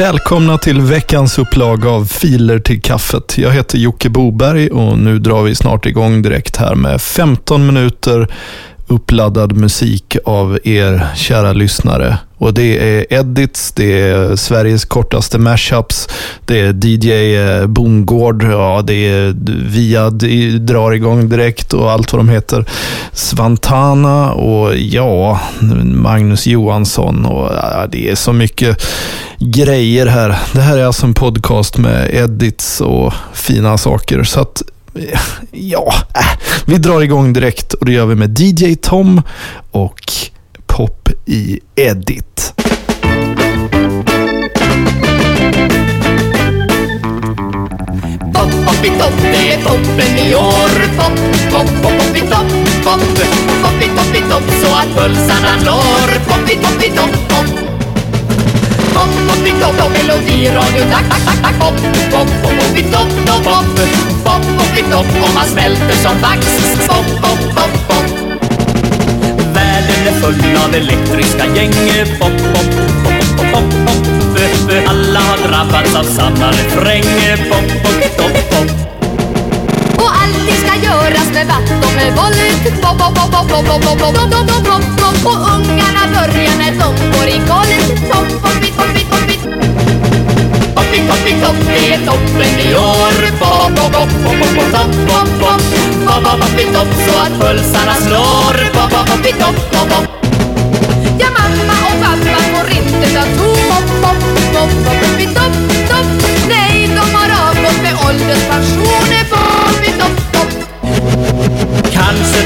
Välkomna till veckans upplaga av Filer till kaffet. Jag heter Jocke Boberg och nu drar vi snart igång direkt här med 15 minuter uppladdad musik av er kära lyssnare. Och det är edits, det är Sveriges kortaste mashups, det är DJ eh, Bongård, Bondgård, ja det är Via, det drar igång direkt och allt vad de heter. Svantana och ja, Magnus Johansson och ja, det är så mycket grejer här. Det här är alltså en podcast med edits och fina saker. Så att Ja, äh, vi drar igång direkt och det gör vi med DJ Tom och Pop i Edit. Pop, i topp, det är toppen i år Pop, pop, pop, popp i topp, pop Popp i topp i topp, så att pulsarna når Pop i topp i topp, pop Pop, i pop, melodiradio, tack, tack, tack, tack Pop, pop, pop, poppitopp, pop, pop Pop, poppitopp, och man smälter som vax Pop, pop, pop, pop Världen är full av elektriska gäng Pop, pop, pop, pop, pop, pop Alla har drabbats av samma refräng Pop, pop, pop, pop Och allting ska göras med vatt och med våld Pop, pop, pop, pop, pop, pop, pop, pop, pop, pop, pop. Och ungarna börjar när de går i golvet. Pop, pop, pop, pop, pop, pop. Toppi, toppi, är toppen i år Bopp, bopp, bopp, bopp, bopp, topp, bopp, bopp Bopp, bopp, bopp, topp så att pulsarna slår Bopp, bopp, bopp, topp, bopp, bopp Ja, mamma och pappa får inte ta tom Bopp, bopp, bopp, bopp, topp, topp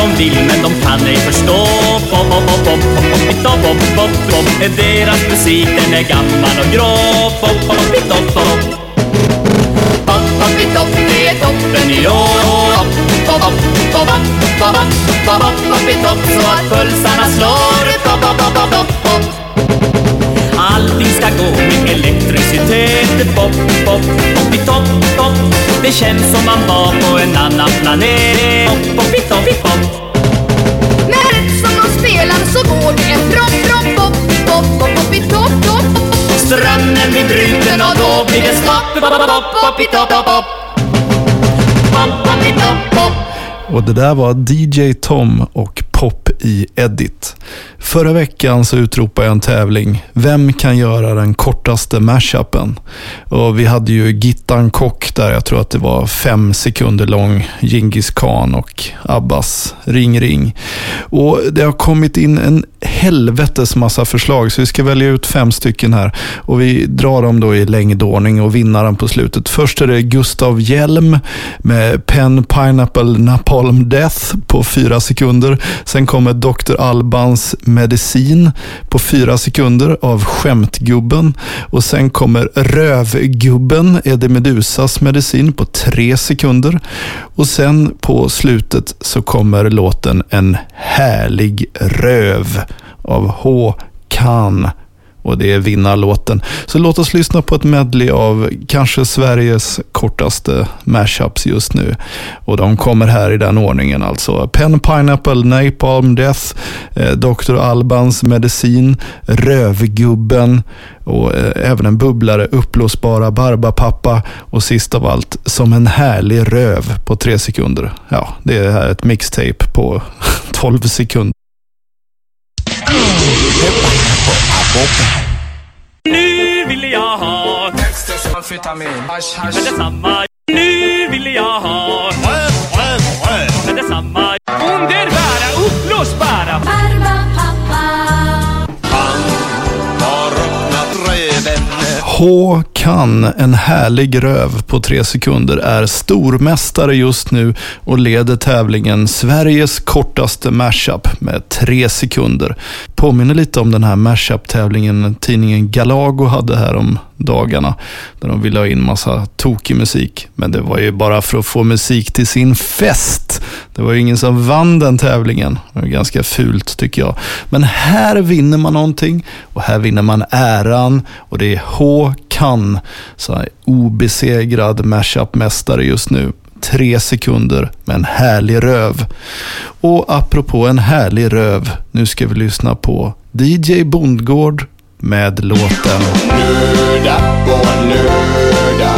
de vill men de kan ej förstå Pop, pop, pop, pop, pop, pop, topp, pop, pop, pop Deras musik den är gammal och grå Pop, pop, pop, pop, pop Pop, pop, det är toppen i år Pop, pop, pop, pop, pop, pop, pop, pop, Så att pulsarna slår Pop, pop, pop, pop, pop, Allting ska gå med elektricitet Pop, pop, pop, pop, pop Det känns som man var på en annan planet Pop, pop, spelar så går det en propp, propp, pop, pop, pop, poppi, topp, topp. Strömmen blir bruten och då blir det stopp. Pop, pop, pop, poppi, topp, topp, pop Pop, poppi, topp, pop Och det där var DJ Tom och Pop i Edit. Förra veckan så utropade jag en tävling. Vem kan göra den kortaste mashupen? Och vi hade ju Gittan Kock där, jag tror att det var fem sekunder lång. Genghis Khan och Abbas Ring Ring. Och det har kommit in en helvetes massa förslag så vi ska välja ut fem stycken här. Och vi drar dem då i längdordning och vinnaren på slutet. Först är det Gustav Hjelm med Pen Pineapple Napalm Death på fyra sekunder. Sen kommer Dr. Albans Medicin på fyra sekunder av Skämtgubben. Och sen kommer Rövgubben, Eddie Medusas medicin på tre sekunder. Och sen på slutet så kommer låten En härlig röv av H. Kan. Och det är vinnarlåten. Så låt oss lyssna på ett medley av kanske Sveriges kortaste mashups just nu. Och de kommer här i den ordningen alltså. Pen Pineapple, Napalm Death, eh, Dr. Albans Medicin, Rövgubben och eh, även en bubblare, Uppblåsbara Barbapappa och sist av allt Som en härlig röv på tre sekunder. Ja, det är här ett mixtape på 12 sekunder. Nu vill jag ha Amfetamin, hasch, hasch. med detsamma. Nu vill jag ha med detsamma. Underbara, uppblåsbara. Har öppnat röven. H. Kan, en härlig röv på tre sekunder, är stormästare just nu och leder tävlingen Sveriges kortaste mashup med tre sekunder. Påminner lite om den här mashup-tävlingen tidningen Galago hade här om dagarna. Där de ville ha in massa tokig musik. Men det var ju bara för att få musik till sin fest. Det var ju ingen som vann den tävlingen. Det var ganska fult tycker jag. Men här vinner man någonting och här vinner man äran. Och det är H. Kan, så här obesegrad mashup-mästare just nu. Tre sekunder med en härlig röv. Och apropå en härlig röv, nu ska vi lyssna på DJ Bondgård med låten Nörda och nörda.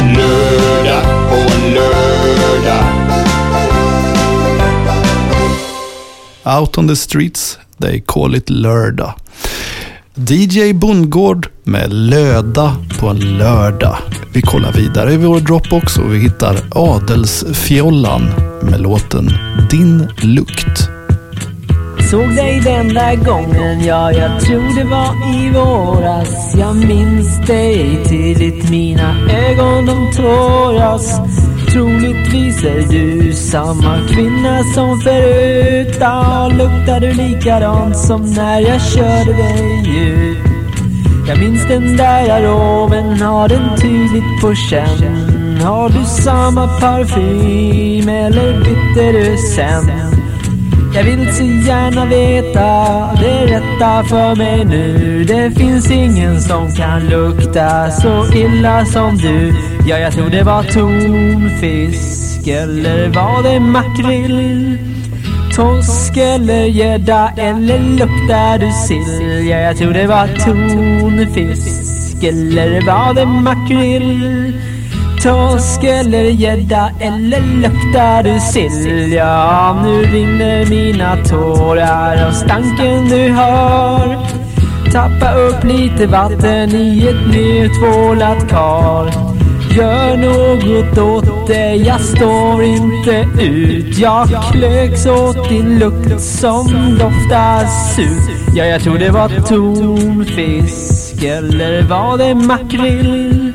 Nörda och nörda. Out on the streets, they call it lördag. DJ Bondgård med Löda på en lördag. Vi kollar vidare i vår Dropbox och vi hittar Adelsfjollan med låten Din lukt. Såg dig den där gången, ja jag tror det var i våras Jag minns dig tydligt, mina ögon de tåras Troligtvis är du samma kvinna som förut. Ja, luktar du likadant som när jag körde dig ut? Jag minns den där aromen, har den tydligt på känn? Har du samma parfym eller bytte du sen? Jag vill så gärna veta det rätta för mig nu. Det finns ingen som kan lukta så illa som du. Ja, jag tror det var tonfisk eller var det makrill? Torsk eller gädda eller luktar du sill? Ja, jag tror det var tonfisk eller var det makrill? Torsk eller gädda eller luktar du sill? Ja, nu rinner mina tårar av stanken du har. Tappa upp lite vatten i ett nertvålat kar. Gör något åt det, jag står inte ut. Jag klöks åt din lukt som doftar surt. Ja, jag tror det var tonfisk eller var det makrill?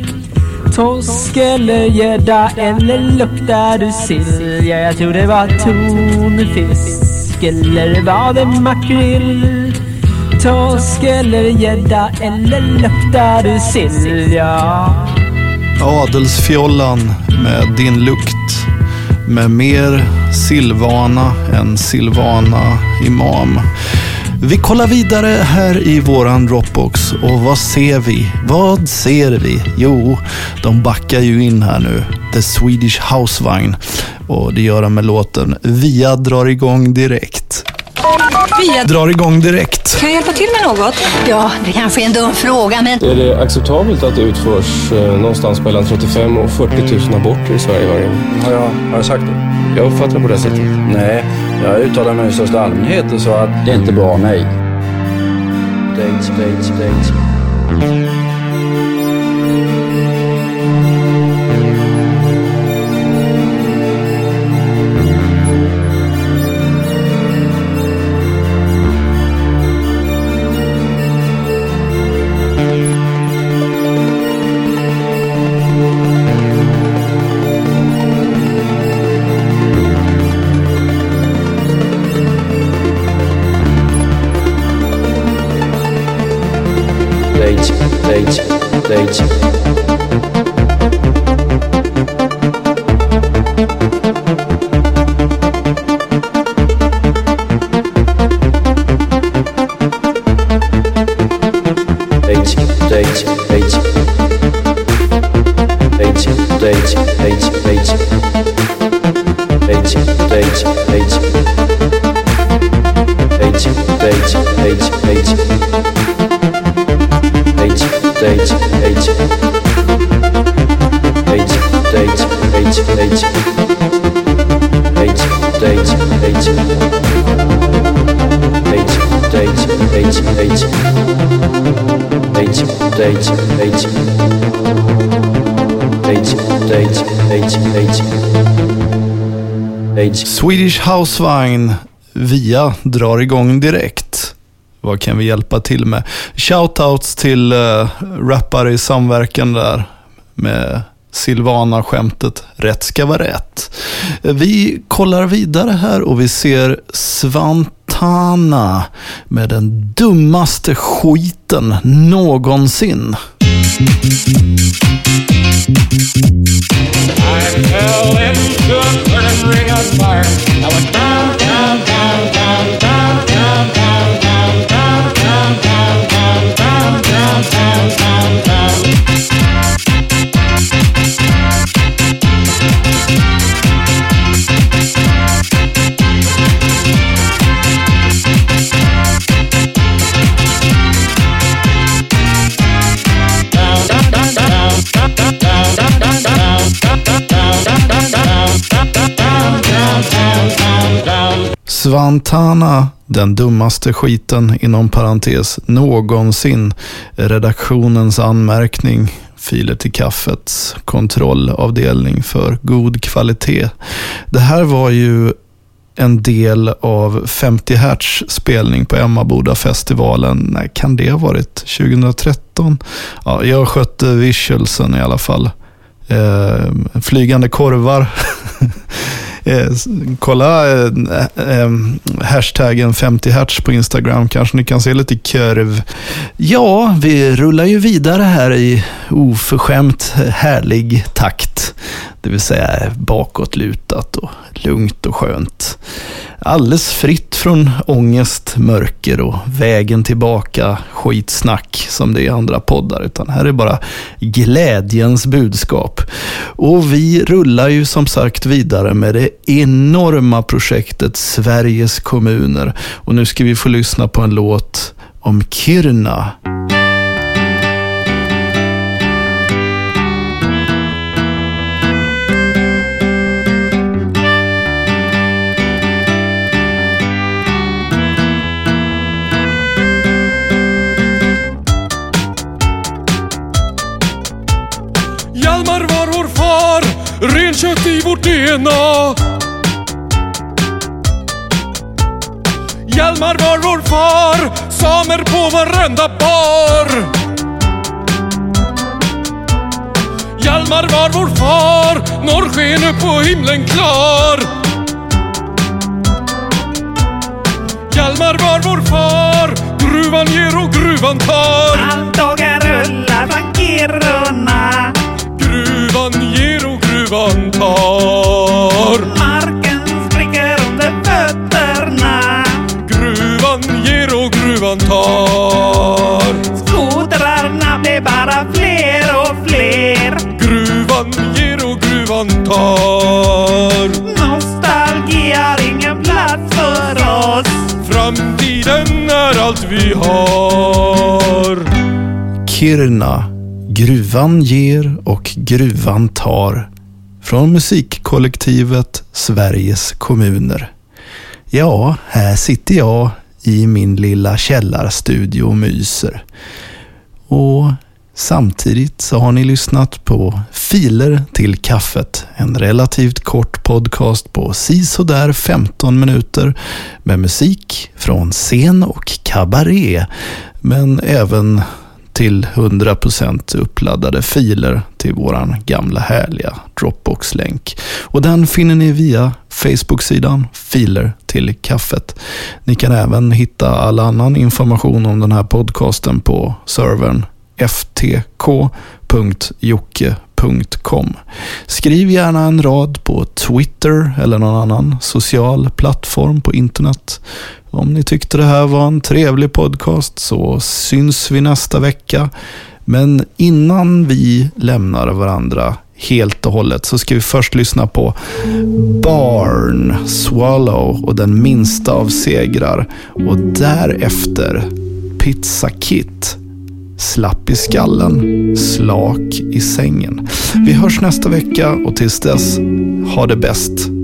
Torsk eller gädda eller luktar du sill? Ja, jag tror det var tonfisk eller var det makrill? Torsk eller gädda eller luktar du sill? Ja. Adelsfjollan med Din lukt. Med mer Silvana än Silvana Imam. Vi kollar vidare här i våran Dropbox och vad ser vi? Vad ser vi? Jo, de backar ju in här nu. The Swedish Housevagn. Och det gör de med låten Via drar igång direkt. Via Drar igång direkt. kan jag hjälpa till med något? Ja, det kanske är en dum fråga, men Är det acceptabelt att det utförs eh, någonstans mellan 35 och 40 000 aborter i Sverige varje år? Har jag, har jag sagt det? Jag uppfattar det på det sättet. Nej, jag uttalar mig i största allmänhet och sa att det är inte bra, nej. Date, date, date. Date. Date, date, date. Date, date, date. Date, date, date, date. Date, date, date. Date, date, date, Swedish Housevagn via drar igång direkt. Vad kan vi hjälpa till med? Shoutouts till uh, rappare i samverkan där med Silvana-skämtet Rätt ska vara rätt. Vi kollar vidare här och vi ser Svantana med den dummaste skiten någonsin. I Svantana, den dummaste skiten inom parentes någonsin. Redaktionens anmärkning. Filer till kaffets kontrollavdelning för god kvalitet. Det här var ju en del av 50 Hertz spelning på Emmaboda-festivalen. Nej, kan det ha varit 2013? Ja, jag skötte visualsen i alla fall. Eh, flygande korvar. Eh, kolla eh, eh, hashtaggen 50 hertz på Instagram. Kanske ni kan se lite kurv. Ja, vi rullar ju vidare här i oförskämt härlig takt. Det vill säga bakåtlutat och lugnt och skönt. Alldeles fritt från ångest, mörker och vägen tillbaka skitsnack som det är i andra poddar. Utan här är bara glädjens budskap. Och vi rullar ju som sagt vidare med det enorma projektet Sveriges kommuner. Och nu ska vi få lyssna på en låt om Kiruna. Vårt DNA. Hjalmar var vår far, samer på varenda bar. Hjalmar var vår far, norrsken upp på himlen klar. Hjalmar var vår far, gruvan ger och gruvan tar. Allt rullar från Kiruna. Gruvan ger och gruvan tar. Marken spricker under fötterna. Gruvan ger och gruvan tar. Skotrarna blir bara fler och fler. Gruvan ger och gruvan tar. Nostalgi har ingen plats för oss. Framtiden är allt vi har. Kiruna. Gruvan ger och gruvan tar. Från musikkollektivet Sveriges kommuner. Ja, här sitter jag i min lilla källarstudio och myser. Och samtidigt så har ni lyssnat på Filer till kaffet. En relativt kort podcast på sisådär 15 minuter med musik från scen och kabaré. Men även till 100% uppladdade filer till våran gamla härliga Dropbox-länk. Och den finner ni via Facebook-sidan Filer till kaffet. Ni kan även hitta all annan information om den här podcasten på servern ftk.jocke.com. Skriv gärna en rad på Twitter eller någon annan social plattform på internet. Om ni tyckte det här var en trevlig podcast så syns vi nästa vecka. Men innan vi lämnar varandra helt och hållet så ska vi först lyssna på Barn Swallow och den minsta av segrar. Och därefter Pizza Kit Slapp i skallen, slak i sängen. Vi hörs nästa vecka och tills dess, ha det bäst.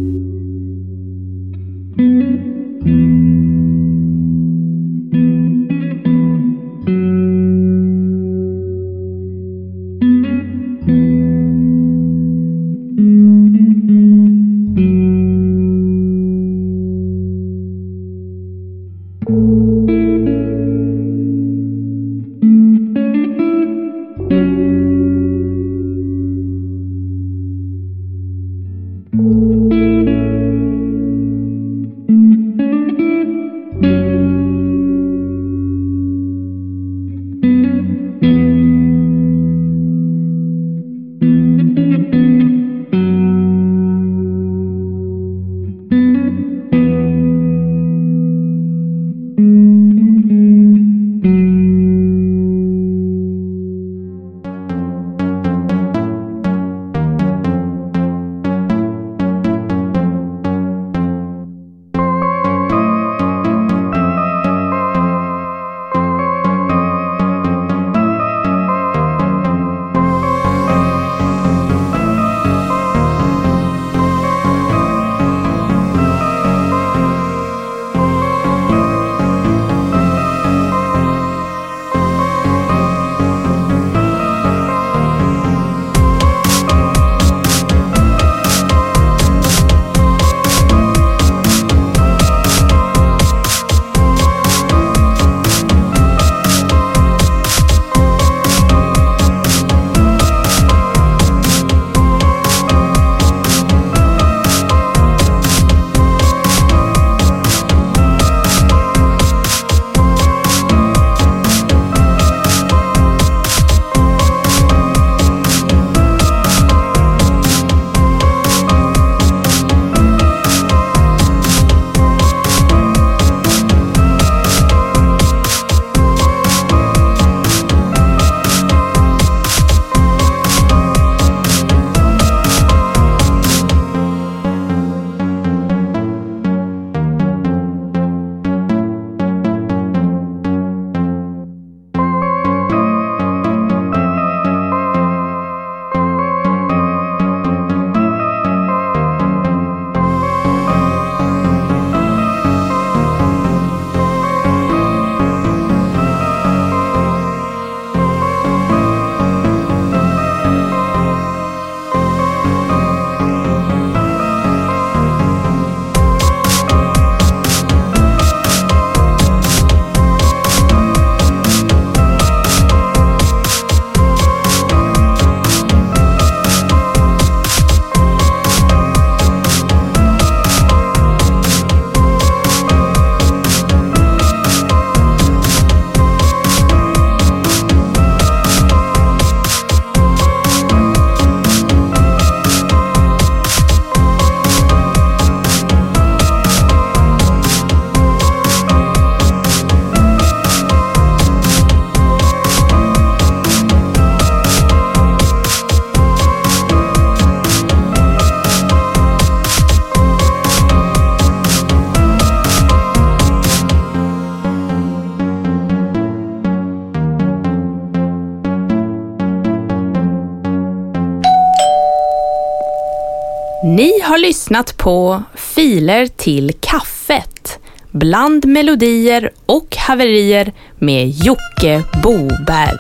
har lyssnat på Filer till kaffet bland melodier och haverier med Jocke Boberg.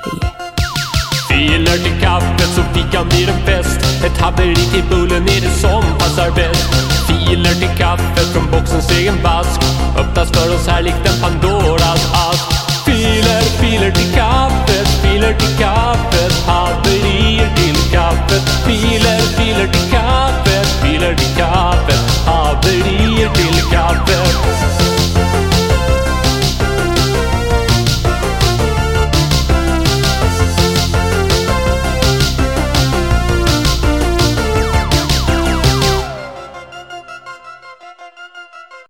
Filer till kaffet så fikan blir en fest. Ett haveri till bullen är det som passar bäst. Filer till kaffet från boxens egen vask. Öppnas för oss här likt en Pandoras ask. Filer, filer till kaffet, filer till kaffet. Haveri